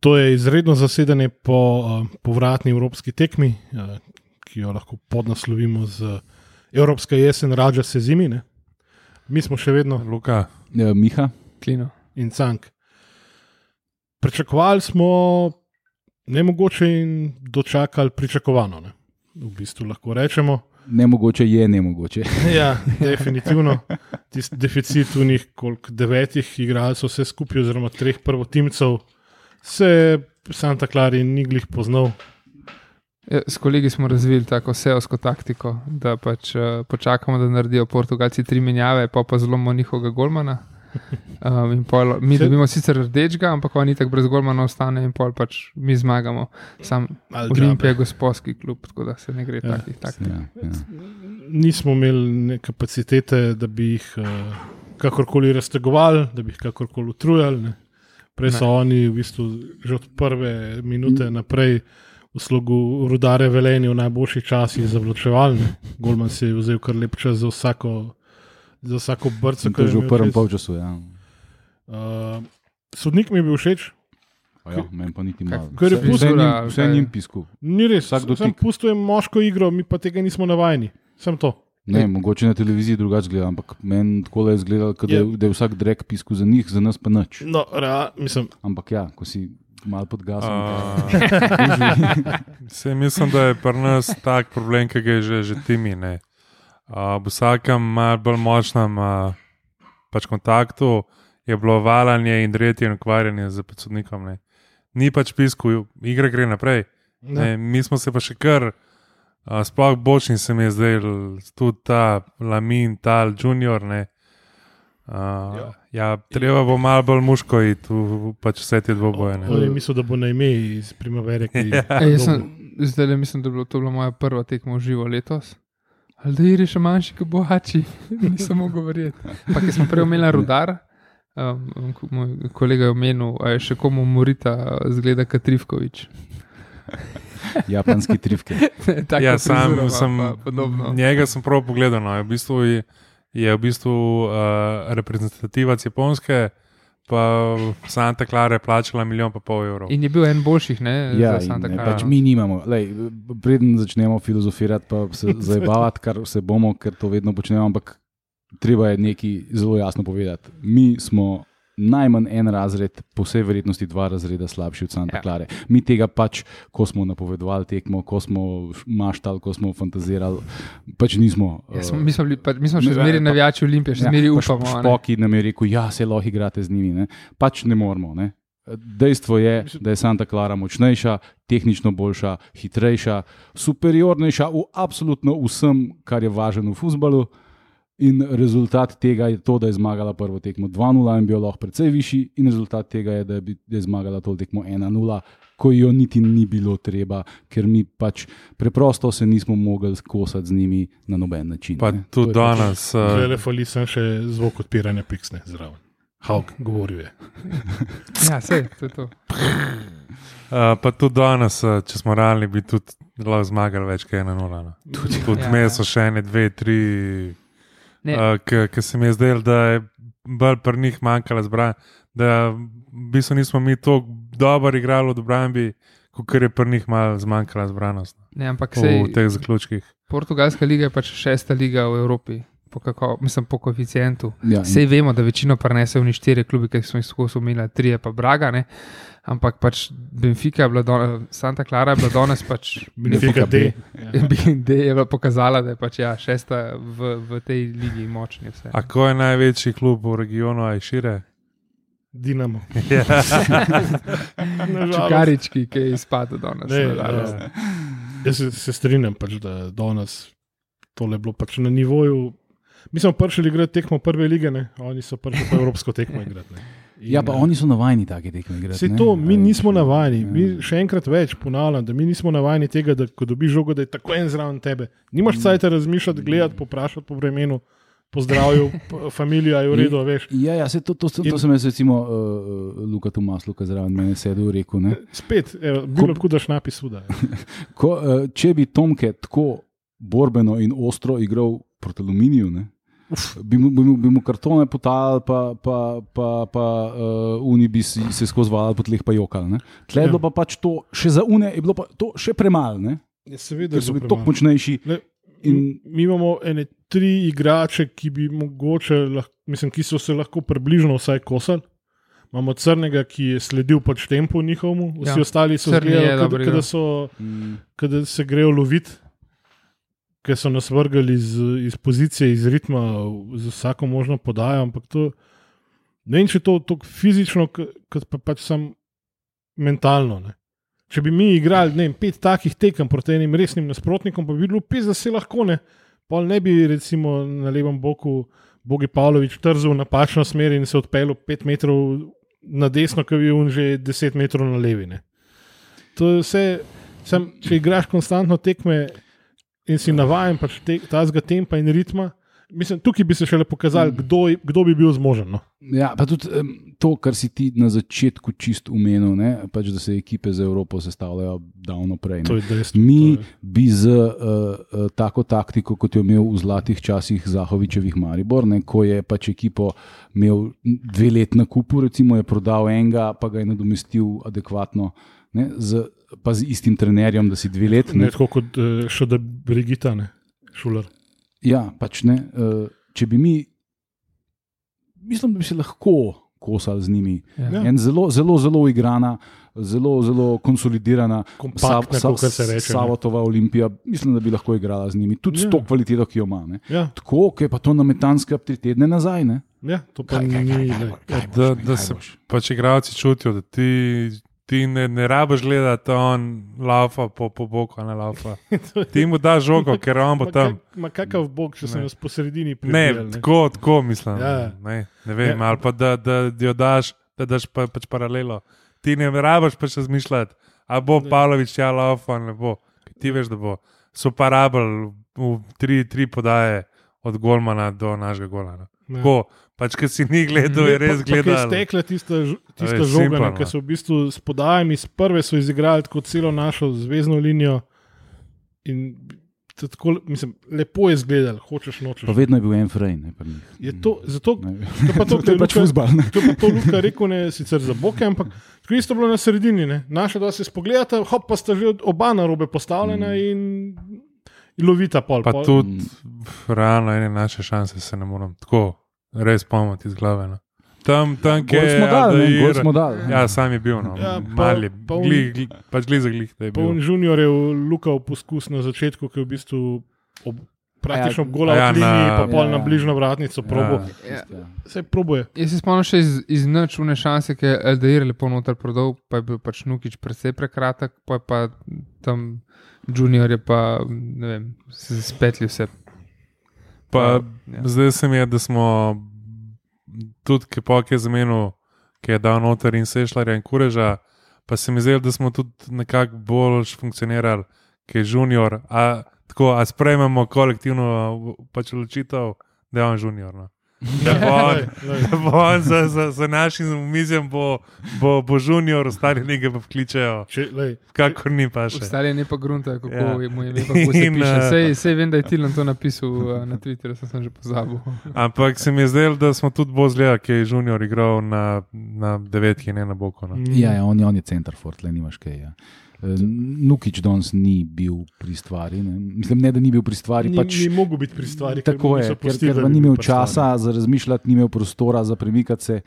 To je izredno zasedanje po uh, povratni evropski tekmi, uh, ki jo lahko podnaslovimo z Evropska jesen, rađa se zimi. Ne? Mi smo še vedno Luka, Ja, Miha, Klino. in cank. Pričakovali smo ne mogoče in dočakali pričakovano. Ne? V bistvu lahko rečemo. nemogoče je nemogoče. Ja, definitivno. Tisti deficit v njih, koliko devetih igralcev, vse skupaj, oziroma treh prvotimcev, se Santa Clara ni glih poznal. Ja, S kolegi smo razvili tako seosko taktiko, da pač uh, počakamo, da naredijo Portugalci tri menjave, pa pa zlomimo njihovega golmana. Um, in pol, mi Se- dobimo sicer rdečega, ampak oni tako brez golmana ostane in pol pač mi zmagamo. Sam Olimpija je gospodski klub, tako da se ne gre Ja. takih taktik. Ja, ja. Nismo imeli kapacitete, da bi jih uh, kakorkoli raztegovali, da bi jih kakorkoli utrujali. Ne. Prej so Ne. oni v bistvu že od prve minute naprej v slogu rudare velenja v najboljših časih zavlačevali. ne. Golman si je vzel kar lep čas za vsako, za vsako brco. To je že v prvem polčasu. Ja. Uh, sodnik mi je bil všeč, A Ja, meni pa niti malo. Ker je pustil, vse njim- ali Vse kaj? njim pisku. ni res. Vsak dotik. Sam pustujem moško igro, mi pa tega nismo navajeni. Sem to. Ne, mogoče na televiziji drugače gleda, ampak meni tako je izgledalo, da, je- Je. da je vsak drek pisku za njih, za nas pa nič. No, rea, mislim, Ampak ja, ko si mal pod gasom. Vse mislim, da je pri nas tak problem, ki ga je že, že timi. ne. A, V vsakem malo bolj močnem a, pač kontaktu je bilo valanje in dretje in ukvarjanje z podsodnikom. Ne. Ni pač pisku, igra gre naprej. Ne, mi smo se pa še kar, a, sploh bočni se mi je zdaj, tudi ta Lamin, tal Junior. Ne. Uh, ja. treba bo malo bolj muško iti pač vse te dvoboje. ne. On je mislil, da bo na ime iz primavere. Ki, Ja. Jaz sem, zdaj le mislim, da je bilo to bila moja prva tekma v živo letos. Ali da je še manjši, kot bohači, nisem mogel verjeti. Pa ki smo prej omenili rudar, um, ko- moj kolega je omenil, a je še komu morita, zgleda Katrivkovič. Japonski trivke. Taka Ja, sam frizura ima sem pa podobno. njega sem prav pogledal. No. Je v bistvu, je, je v bistvu uh, reprezentativac Japonske, pa Santa Clara je plačala milijon pa pol evrov. In je bil en boljših, ne, Ja, in ne, Clara. pač mi nimamo. Lej, preden začnemo filozofirati, pa se zabavati, kar se bomo, ker to vedno počnemo, ampak treba je nekaj zelo jasno povedati. Mi smo najmanj en razred, po vsej verjetnosti dva razreda slabši od Santa Ja. Clare. Mi tega pač, ko smo napovedovali tekmo, ko smo maštali, ko smo fantazirali, pač nismo. Ja, eh, smo, mi, smo bili, pa, mi smo še zmeraj pa- navijači Olimpije, še zmeraj pa upamo. Šp- a ne. Špoki nam je rekel, da se lahko igrate z njimi. Ne? Pač ne moramo. Ne? Dejstvo je, da je Santa Clara močnejša, tehnično boljša, hitrejša, superiornejša v absolutno vsem, kar je važno v futbalu. In rezultat tega je to, da je zmagala prvo tekmo 2-0 in bil lahko precej višji, in rezultat tega je, da je, bi- da je zmagala to tekmo 1-0, ko jo niti ni bilo treba, ker mi pač preprosto se nismo mogli skosati z njimi na noben način. Pa ne. To tudi pač- danes. Uh, Zdaj le fali sem še zvok odpiranja piksne zraven. Hauk, govoril je. Ja, sej, to je to. uh, pa tudi danes, uh, če smo realni, bi tudi lahko zmagali več kot 1-0. No. Tudi, tudi Ja, ja. so še ene, dve, tri, uh, ki se mi je zdelo, da je bolj pri njih manjkala zbrana. Da v bistvu nismo mi tako dobro igrali v obrambi, kot je pri njih malo zmanjkala zbranost no, ne, ampak v sej, teh zaključkih. Portugalska liga je pač šesta liga v Evropi, po, kako, mislim, po koeficientu. Ja, Sej vemo, da večino prenesejo v štiri klubi, ki smo jih skozi umili, tri je pa Braga, ne? Ampak pač Benfica je bila, do, Santa Clara je bila danes pač. Benfica D. BND je bila pokazala, da je pač ja, šesta v, v tej ligi močni. Vse. A ko je največji klub v regionu, aj šire? Dinamo. Ja. Čukarički, ki je izpadel danes. Ne, ja. Jaz se, se strinjam, pač, da danes tole je bilo pač na nivoju. Mi smo prišli igrati tekmo prve lige, ne? oni so prišli pa evropsko tekmo igrati. ne. In, Ja, pa oni so navajeni take tekme igrati. Ne. to, mi A nismo navajeni. ja. Mi še enkrat več ponavljam, da mi nismo navajeni tega, da ko dobiš žogo, da je tako en zraven tebe. Nimaš Mm. cajt razmišljati, gledati, poprašati po vremenu, pozdravil, familija je v redu, veš. Ja, ja se, to, to, to, to In- sem jaz, recimo, uh, Luka Tomas, Luka zraven mene sedel rekel. Ne? Spet, evo, bilo tako, da šnapi suda. Ko, uh, če bi Tomke tako borbeno in ostro igral proti Aluminiju, ne? Bi mu, bi mu, bi mu kartone potali, pa, pa, pa, pa uh, oni bi si, se skozi valali po tleh pa jokali. ne. Tle je Ja. bilo pa pač to, še za une je bilo pa to še premalo, ne? Ja, seveda, ker so je bili tako močnejši. Le, In, mi imamo ene tri igrače, ki bi mogoče, lahko, mislim, ki so se lahko približno vsaj kosali. Imamo crnega, ki je sledil pač tempu njihovemu, vsi Ja, ostali so zgledali, da, so, mm, da se grejo loviti, ker so nas vrgali iz, iz pozicije, iz ritma, z vsako možno podajo. Ampak to ne vem, če je to tako fizično, kot pa pač sam mentalno. Ne. Če bi mi igrali vem, pet takih tekem proti enim resnim nasprotnikom, pa bi bilo pis, da se lahko ne. Pol ne bi recimo na levem boku Bogi Pavlović trzel v napačno smer in se odpeljal pet metrov na desno, ki je on že deset metrov na levi. Ne. To je vse, sem, če igraš konstantno tekme in si navaden pač te, tazga tempa in ritma. Mislim, tukaj bi se šele pokazali, kdo, je- kdo bi bil zmožen. No. Ja, pa tudi um, to, kar si ti na začetku čist umenil, ne, pač, da se ekipe za Evropo sestavljajo davno prej. Dejstvo. Mi bi z uh, uh, tako taktiko, kot jo imel v zlatih časih Zahovičevih Maribor, ne, ko je pač ekipo imel dve let na kupu, recimo je prodal enega, pa ga je nadomestil adekvatno, ne, z, pa z istim trenerjem, da si dve let. Ne Ne, tako kot uh, še da Brigita, ne, šuler. ja, pač ne. Uh, če bi mi, mislim, da bi se lahko kosali z njimi. Ja. En zelo, zelo, zelo igrana, zelo, zelo konsolidirana, Kompaktna, kakor se reče, ne. Savotova Olimpija, mislim, da bi lahko igrala z njimi, tudi ja. Ja. s to kvaliteto, ki jo ima. Ne. Ja, Tako, ki je pa to na metanske tri tedne nazaj. Ne. ja, to pa Kaj, kaj, ni. kaj, ne. kaj, kaj, Da, boš, da kaj se pač igravci čutijo, da ti, ti ne, ne rabiš gledati, on lava po, po boku, ne lava. Ti mu daš žogo, ker on bo tam. Ma kakav bog, če se Ne. nas po sredini Ne, prebijali. tako, tako mislim. Ja. Ne, ne vem, Ja. ali pa da, da, da jo daš, da daš pa, pač paralelo. Ti ne rabiš pač razmišljati, a bo Pavlović ja lava, ne bo. Ti veš, da bo. So pa rabili v tri, tri podaje od Golmana do našega Golana. Ja. Tako, pač, ker si ni gledal, je res ko je gledal. Stekla tista, tista žoga, ne, no. ki so v bistvu s podajanjem iz prve so izigrali tako celo našo zvezdno linijo. In to tako, mislim, lepo je izgledal, hočeš nočeš. Pa vedno je bil en frame. To, zato, Ne. to, pa to, to je pač fuzbal. ne. To je pa to Luka rekel, ne sicer za boke, ampak tako isto bilo na sredini. Ne. Naša dva se spogledata, hop, pa sta že oba na robe postavljena in, in lovita pol. Pa pol. tudi realno ene naše šanse se ne morem tako res pomati iz glave. No. Tam, tam kjer smo dali, ne, smo dali. Ja, sam je bil, no. Ja, ja, pa- mali, pa on- gli, gli, pač gli za glih, bil. junior je Luka poskus na začetku, ki je v bistvu ob, praktično ob gola A ja, ja, liniji, na- pa pol ja. na bližnjo vratnico probo. Ja. Ja. Vse probuje. Jaz se spomnim še iz, iz načune šanse, ki je LDR lepo noter prodal, pa je bil pač Nukič precej prekratek, pa je pa tam junior je pa, ne vem, se spetli vse. Pa, ja. Zdaj se mi je, da smo tudi, ki je zamenil, ki je dal noter in sešljarja in kureža, pa se mi zdi, da smo tudi nekako bolj funkcionirali, ki je junior. A, tako, a sprejmemo kolektivno pač odločitev, da je on junior. No. Da bo on, da bo on za, za, za našim umizjem, bo, bo, bo junior, ostali nekaj pa vkličejo, Če, lej, kakor ni pa še. Ostali ne pa grunta, kako Ja. mu je In, piše. eh, Sej, sej vem, da je Tilan to napisal uh, na Twitterju, sem, sem že pozabil. Ampak se mi je zdelo, da smo tudi bolj zgleda, ki je junior igral na, na devetki, ne na boku. No. Ja, ja, on, je- on je center, le nimaš kaj. Ja. Eh, Nukič danes ni bil pri stvari. Ne. Mislim, ne, da ni bil pri stvari. ni, Pač, ni mogel biti pri stvari. tako je, ker, ker ni imel pri stvari. časa za razmišljati, ni imel prostora za premikati se.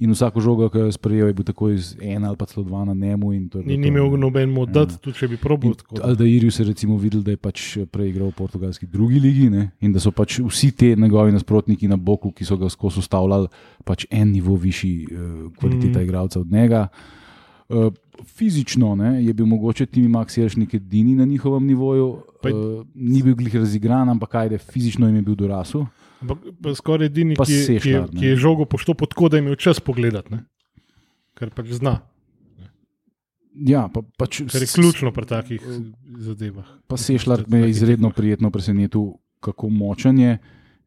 In vsako žogo, ki jo je sprejel, je bil takoj z ena ali pa celo dva na njemu. in to Ni, bilo ni to, imel noben mu Ja. tudi če bi probil. tako da. Aldairju se je videl, da je pač prej igral v portugalski drugi ligi ne? in da so pač vsi ti njegovi nasprotniki na boku, ki so ga skozi ustavljali, pač en nivo višji uh, kvaliteta mm. igralca od njega. Uh, fizično ne, je bil mogoče Timi Max Jeršnik edini na njihovem nivoju, Pa je- uh, ni bil glih razigran, ampak ajde, fizično jim je bil dorasel. Ampak pa skoraj edini, Pa ki, je- ki, je- ki je žogo poštopil tako, da je imel čas pogledati. Ne? Ker pač zna, Ja, pa, pač, kar je ključno pri takih zadevah. Pa Sešljar me je izredno prijetno presenetil, kako močen je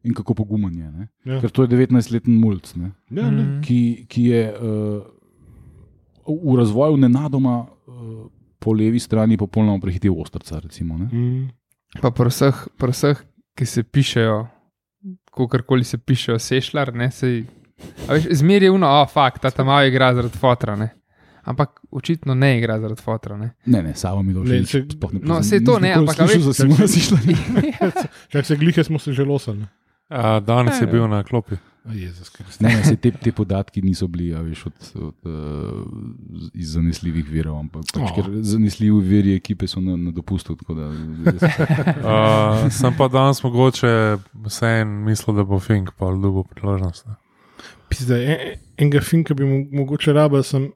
in kako pogumen je. Ne? Ja. Ker to je 19-letni mulj. ne. Ja, ne. Mhm. ki, ki je uh, v razvoju nenadoma uh, po levi strani popolnoma prehitel ostrca. Recimo, ne? Mm. Pa pri vseh, pri vseh, ki se pišejo kakorkoli se piše, sešljar, ne sej. Zmer je uno, oh, fakt, ta tam malo igra zaradi fotra. Ne. Ampak očitno ne igra zaradi fotra. Ne. Ne, ne, samo mi dolžni. če- No, saj to ne, ampak a veš- Za Simona Sišla. Čak se glihe smo se že losali. A, danes je Ja, bil na klopi. Jezus. Ne, ne, se te, te podatki niso bili a veš, od, od, uh, iz zanesljivih virov, ampak pač, Oh. ker zanesljivi viri ekipe so na, na dopustu. tako Da, Uh, sem pa danes mogoče vseeno mislil, da bo Fink pa dobil priložnost. ne. Pizda, en, enega finka bi mo- mogoče rabil, sem,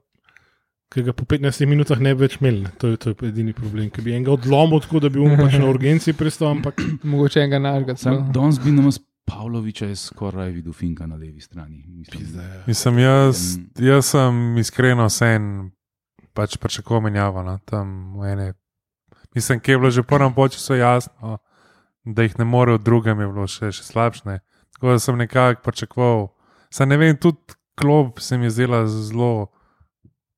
ki ga po 15 minutah ne bi več imel. To je, to je edini problem, ki bi enega odlomil tako, da bi mu pač na urgenci pristal, ampak Mogoče enega našega. Sam danes bi nam Pavloviča je skoraj videl Finka na levi strani. Mislim, pizda. Ja. Mislim, jaz, jaz sem iskreno vseen pač pričakoval menjavo. No, tam ene. Mislim, ki je bilo že v prvem času jasno, da jih ne more v drugem, je bilo še, še slabše. Tako da sem nekako pričakoval. Sam ne vem, tudi klop se mi je zdela zelo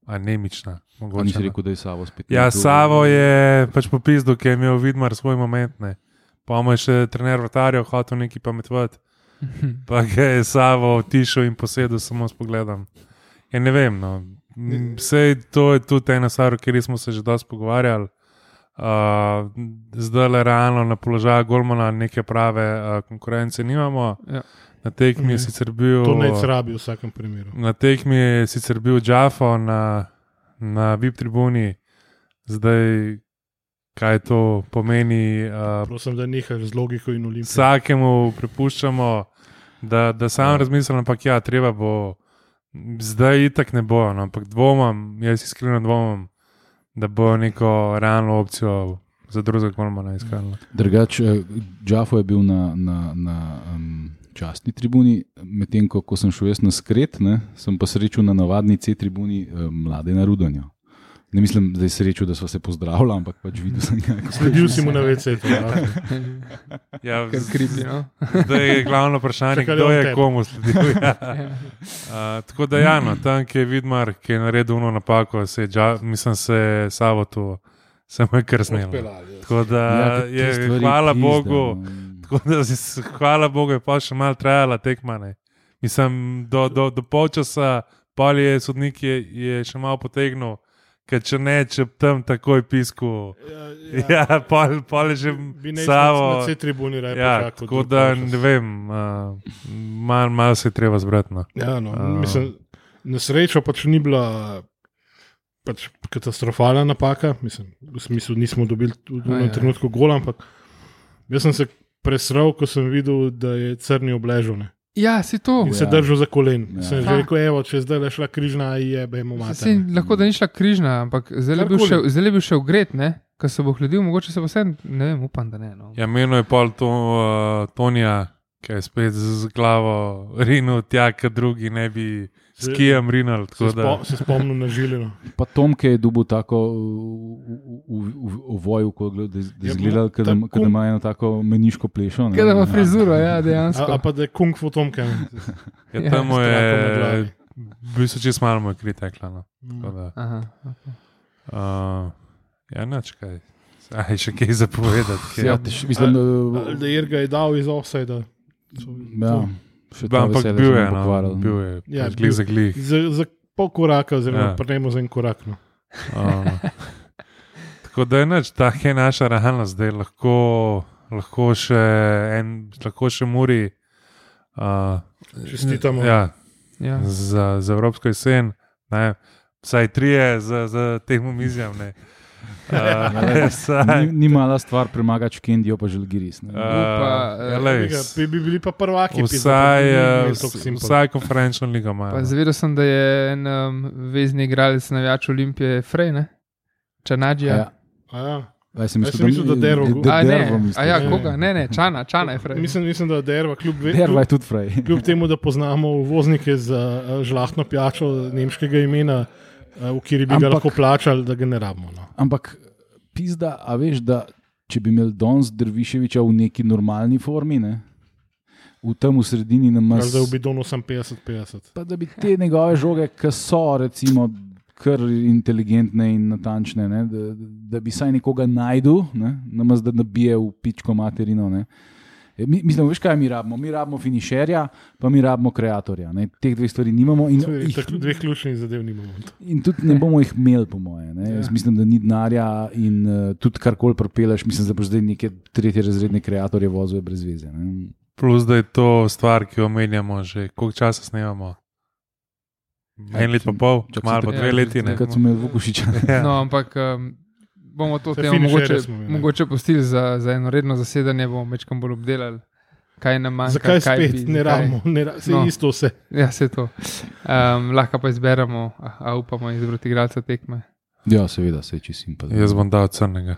anemična. Mogoče, nisi no. rekel, da je Savo spet. Ja, Savo je pač popisal, ki je imel vidmar svoj moment. Ne. Pa mu je še trener vrtarjev hotel nekaj pametovati. Pa ga je Savo tišel in posedel samo s pogledom. Ja, ne vem. No. M, Sej to je tudi ena stvar, o kateri smo se že dosti pogovarjali. Uh, zdaj le realno na položaju Golmana neke prave uh, konkurence nimamo. Ja. Na tekmi je sicer bil. To ne rabi v vsakem primeru. Na tekmi je sicer bil Džafo na, na VIP tribuni, zdaj kaj to pomeni. Uh, Prosim, da nehaš z logiko in olimpijo. vsakemu prepuščamo, da, da sam razmislim, ampak ja, treba bo. Zdaj itak ne bo, no, ampak dvomam, jaz iskreno dvomam, da bo neko realno opcijo za drugega golmana iskali. Drugače, Džafo je bil na, na, na um, častni tribuni, medtem ko, ko sem šel jaz na skret, ne, sem pa srečal na navadni C tribuni um, mlade na Rudanju. Ne mislim, da je srečo, da so se pozdravljali, ampak pač videl sem, kako Sledil si mu na to, ja. Ja, Ker kripi, no. Zdaj je glavno vprašanje, Čakali kdo je tebi. komu sledil. Ja. Uh, tako da, ja, no, tam, ki je Vidmar, ki je naredil eno napako, se je, dža, mislim, se je Savotu, se mu je kar snelo. Tako da Ja, je, hvala pizda, Bogu, no. tako da si, hvala Bogu, je pa še malo trajala tekma. Ne. Mislim, do, do, do polčasa, pol je sodnik je, je še malo potegnil, ker če ne, če tam takoj pisku. Ja, ja pol, pol je že Savo. na C tribuni raje Ja, tako da ne vem, uh, malo mal se je treba zbrati. No. Ja, no, A. mislim, na srečo pač ni bila pač katastrofalna napaka. Mislim, v smislu, nismo dobili v enem ja. trenutku gola, ampak jaz sem se presral, ko sem videl, da je crni obležal ne. Ja, si to. in se Ja. držal za kolen. Ja. Ja. Sem že Ha. rekel, evo, če zdaj le šla križna, je bejmo Si, mati. lahko da ni šla križna, ampak zdaj je bil še, je bil še ugret, ne? Ko se bo hladil, mogoče se bo vse, ne vem, upam, da ne. No. Ja, menil je pol to, uh, Tonija, ki je spet z glavo rinil tja, ker drugi ne bi s kijem rinil. Se, tako da- spo, se spomnim na žilino. Pa Tom, ki je dobil tako uvoju, da da Ja, ta da kum- ima eno tako meniško plešo. ne. Kaj da ima Ja. frizuro, ja, A, dejansko. a pa da je kung fu tomke. Ja, Ja, tam na je, v bistvu čez malo je kri tekla. No. Tako da, Aha, okay. Uh, ja, neč kaj. Aj, še kaj zapovedati. Kaj. Ja, tež, mislim, da, Da je ga je dal iz offsajda. ja, to Ampak veselje bil je, no, bil je, Ja, ja, glih za glih. Za, za pol koraka, oziroma Ja. prnemo za en korak. No. Um, tako da je neč, ta je naša realnost, da je lahko, lahko še en, lahko še muri. Uh, Čestitamo. Ja, ja. za, za Evropsko jesen, ne, vsaj trije za, za tem omizjem. Ne. Uh, saj, Ni, ni mala stvar premagati Kendijo, pa želgiris. ne. uh, eh, ja, Tega, Bi, bi bili pa prvaki. pizda, Vsaj, eh, simpel. vsaj konferenčno ligo ima. Pa Zavedal sem, da je en um, vezni igralec navijač Olimpije, Frej, ne? Čanadžija. Ja. A Ja. Aj, sem Jaz sem mislil, da Dervo go- da A, Dervo ne, mislim. a ja, Ne. koga? Ne, ne, Čana, Čana je Frej. Mislim, mislim, da je Derva, kljub, Derva je tudi fraj. kljub temu, da poznamo uvoznike za eh, žlahtno pijačo nemškega imena, eh, v kateri bi ga Ampak- lahko plačali, da ga ne rabimo. No. Ampak pizda, a veš, da če bi imel Dons Drviševiča v neki normalni formi, ne, v tem v sredini na Kar mas, Zdaj v bidonu sem 50-50. pa da bi te njegove žoge, ki so recimo kar inteligentne in natančne, ne, da, da bi saj nekoga najdel, ne, namaz da nabije v pičko materino. Ne. E, Mi, mislim, veš kaj mi rabimo? Mi rabimo finišerja, pa mi rabimo kreatorja. Ne? Teh dveh stvari nimamo in, je jih, tako Dveh ključnih zadev nimamo. in tudi ne bomo jih imeli, po moje. Ne? Ja. Jaz mislim, da ni denarja in uh, tudi karkoli propeleš, mislim, da boš zdaj neke tretje razredne kreatorje vozil brez veze. Ne? Plus, da je to stvar, ki jo omenjamo že koliko časa snemamo. En let pa pol, Čak malo dve Ja, leti. Ne? Takrat smo imeli Vukušiča. Ja. No, ampak um, bomo to temo mogoče, smo imeli. mogoče pustili za, za eno redno zasedanje, bomo večkam bolj obdelali, kaj nam manjka. Zakaj kaj spet bi, ne rabimo? Ne ra No. no. Isto vse. Ja, vse to. Um, lahko pa izberemo, a, a upamo izbrati igralca tekme. Ja, seveda, se če simpel. Jaz bom dal crnega.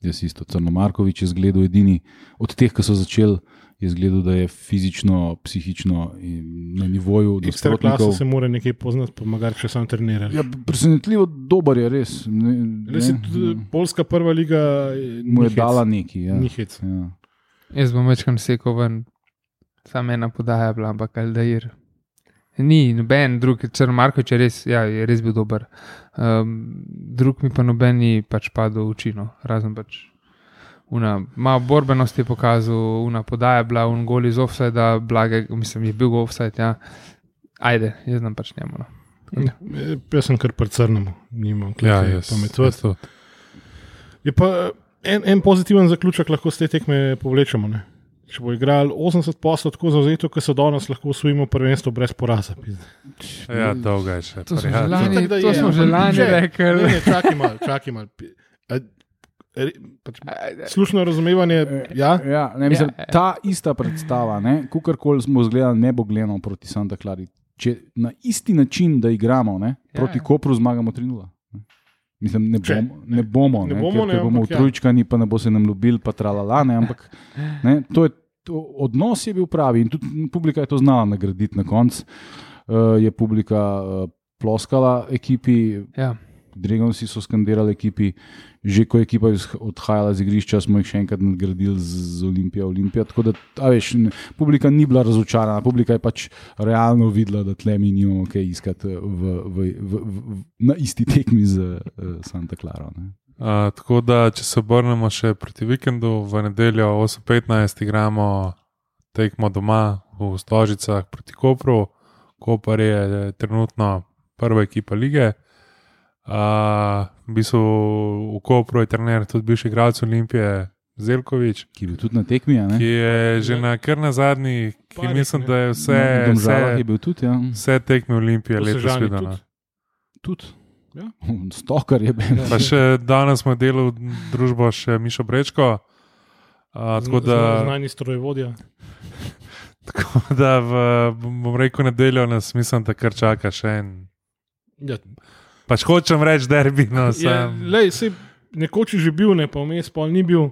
Jaz isto. Crno Markovič je zgledal edini od teh, ki so začeli. Je zgledal, da je fizično, psihično na nivoju Ekstra klasa se mora nekaj poznati, pa magari če sam treniraš. Ja, presenetljivo dober je res. Ne, Res je ne, tudi Poljska prva liga. eh, mu je hec. dala neki. Ja. Ni hec. Ja. Jaz bom večkrat sekal ven, samo ena podaja, bila, ampak Aldair. Ni noben drug, Črn Markoč je res, ja, je res bil dober. Um, drug mi pa noben ni pač padel v oči, razen pač. Una, malo borbenosti je pokazal, una podaja je bila, un gol iz offsajda, blage, mislim, je bil offsajd, ja. Ajde, jaz znam pač njemu. No. Eh, Jaz sem kar prcrnemo, nimam Ja, kaj jaz, pametovati. jaz to. Je pa eh, en, en pozitiven zaključek lahko z te tekme povlečemo. Ne? Če bo igral 80 poslov tako zauzeto, kot so danes, lahko usvojimo prvenstvo brez poraza. Ja, dolga je še. To smo že lani, to je, smo že lani rekli. Čakaj malo, čakaj malo. Pač Slušno razumevanje, ja, Ja, ne, mislim, Ja, ja. ta ista predstava, kakorkoli smo zgledali, ne bo gledano proti Santa Clari. Če na isti način, da igramo, ne, Ja, proti ja. Kopru zmagamo 3-0. ne. Mislim, ne, Če, bom, ne bomo, Ne ne, bomo, ker, ne, ker bomo v ja. trojčkani, pa ne bo se nam ljubil, pa tralala. Ne, ampak ne, to je, to, odnos je bil pravi in tudi publika je to znala nagraditi na koncu. Uh, je publika uh, ploskala ekipi, Ja. Dragonsi so skandirali ekipi, že ko je ekipa odhajala z igrišča, smo jih še enkrat nadgradili z, Olimpijo. Olimpija. Tako da, veš, publika ni bila razočarana, publika je pač realno videla, da tle mi nimamo kaj iskati v, v, v, v, v, na isti tekmi z uh, Santa Clara. Ne. Uh, tako da, če se obrnemo še proti vikendu, v nedeljo 8:15 igramo tekmo doma v Stožicah proti Kopru. Koper je eh, trenutno prva ekipa lige. Uh, v bistvu v Kopru je trener tudi bivši igralec Olimpije Zelkovič, Ki je bil tudi na tekmi. a ne? ki je že na kar na zadnji, ki Parih, mislim, ne. da je vse, Na Domžalah je vse, bil tudi. Ja. vse tekme Olimpije letos Sežani videl. no. tudi. tudi. Ja. Stokar je bil. Pa še danes smo delali družbo še Mišo Brečko. Uh, tako da, znani strojevodja. tako da v, bom rekel, nedeljo nas mislim, da kar čaka še en. Ja, Pač hočem reči, derbi. No, je, sem, lej, sej, nekoč je že bil, ne pa vmes pol ni bil,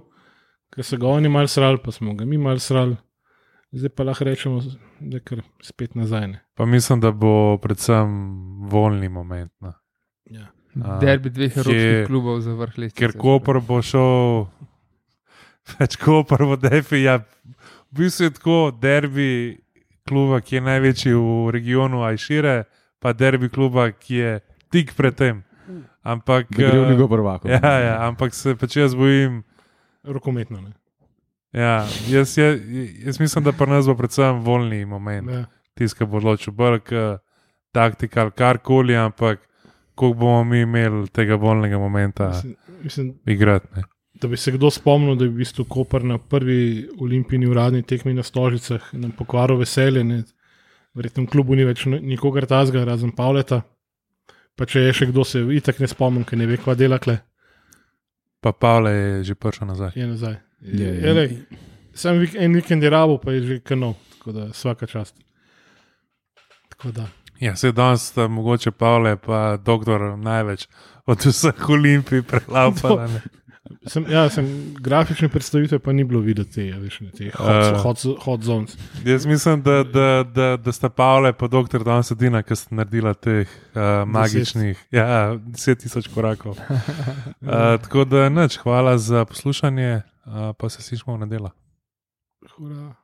ker so ga oni mal srali, pa smo ga mi mal srali. Zdaj pa lahko rečemo, da je kar spet nazaj. Ne. pa mislim, da bo predvsem volni moment. No. Ja. Derbi dveh evropskih klubov za vrh leta. Ker Koper bo šel, več Koper bo defi. Ja, v bistvu je tako derbi kluba, ki je največji v regionu Ajšire, pa derbi kluba, ki je tik pred tem. Ampak, Da gre v eh, Ligo prvako. Ja, ja, ampak se pač jaz bojim. Rokometno. Ne. Ja, jaz, jaz, jaz mislim, da pa nas bo predvsem volni moment, Ja. ki bo odločil brk, taktika ali karkoli, ampak koliko bomo mi imeli tega volnega momenta Mislim, mislim, igrati. Ne. da bi se kdo spomnil, da je v bistvu Koper na prvi olimpijski uradni tekmi na Stožicah nam pokvaril veselje. Ne. Verjetno v klubu ni več ni- nikogar tazga, razen Pavleta. Pa če je še kdo, se itak ne spomnim, ker ne ve, kva dela kle, Pa Pavle je že prišel nazaj. je nazaj. Je, je. Je, lej, Sam vik, en vikend je rabo, pa je že kanal, tako da vsaka čast. Tako da. Ja, se danes sta mogoče Pavle, pa doktor največ od vseh olimpij prelapala. Sem, ja, sem grafične predstavitve, pa ni bilo videti, ja, veš, ne, te hot, uh, hot, hot zones. Jaz mislim, da, da, da, da sta Pavle pa doktor danes edina, ki sta naredila teh uh, magičnih, ja, 10 tisoč korakov. Uh, tako da, nič, hvala za poslušanje, uh, pa se slišmo v nedeljo. Hura.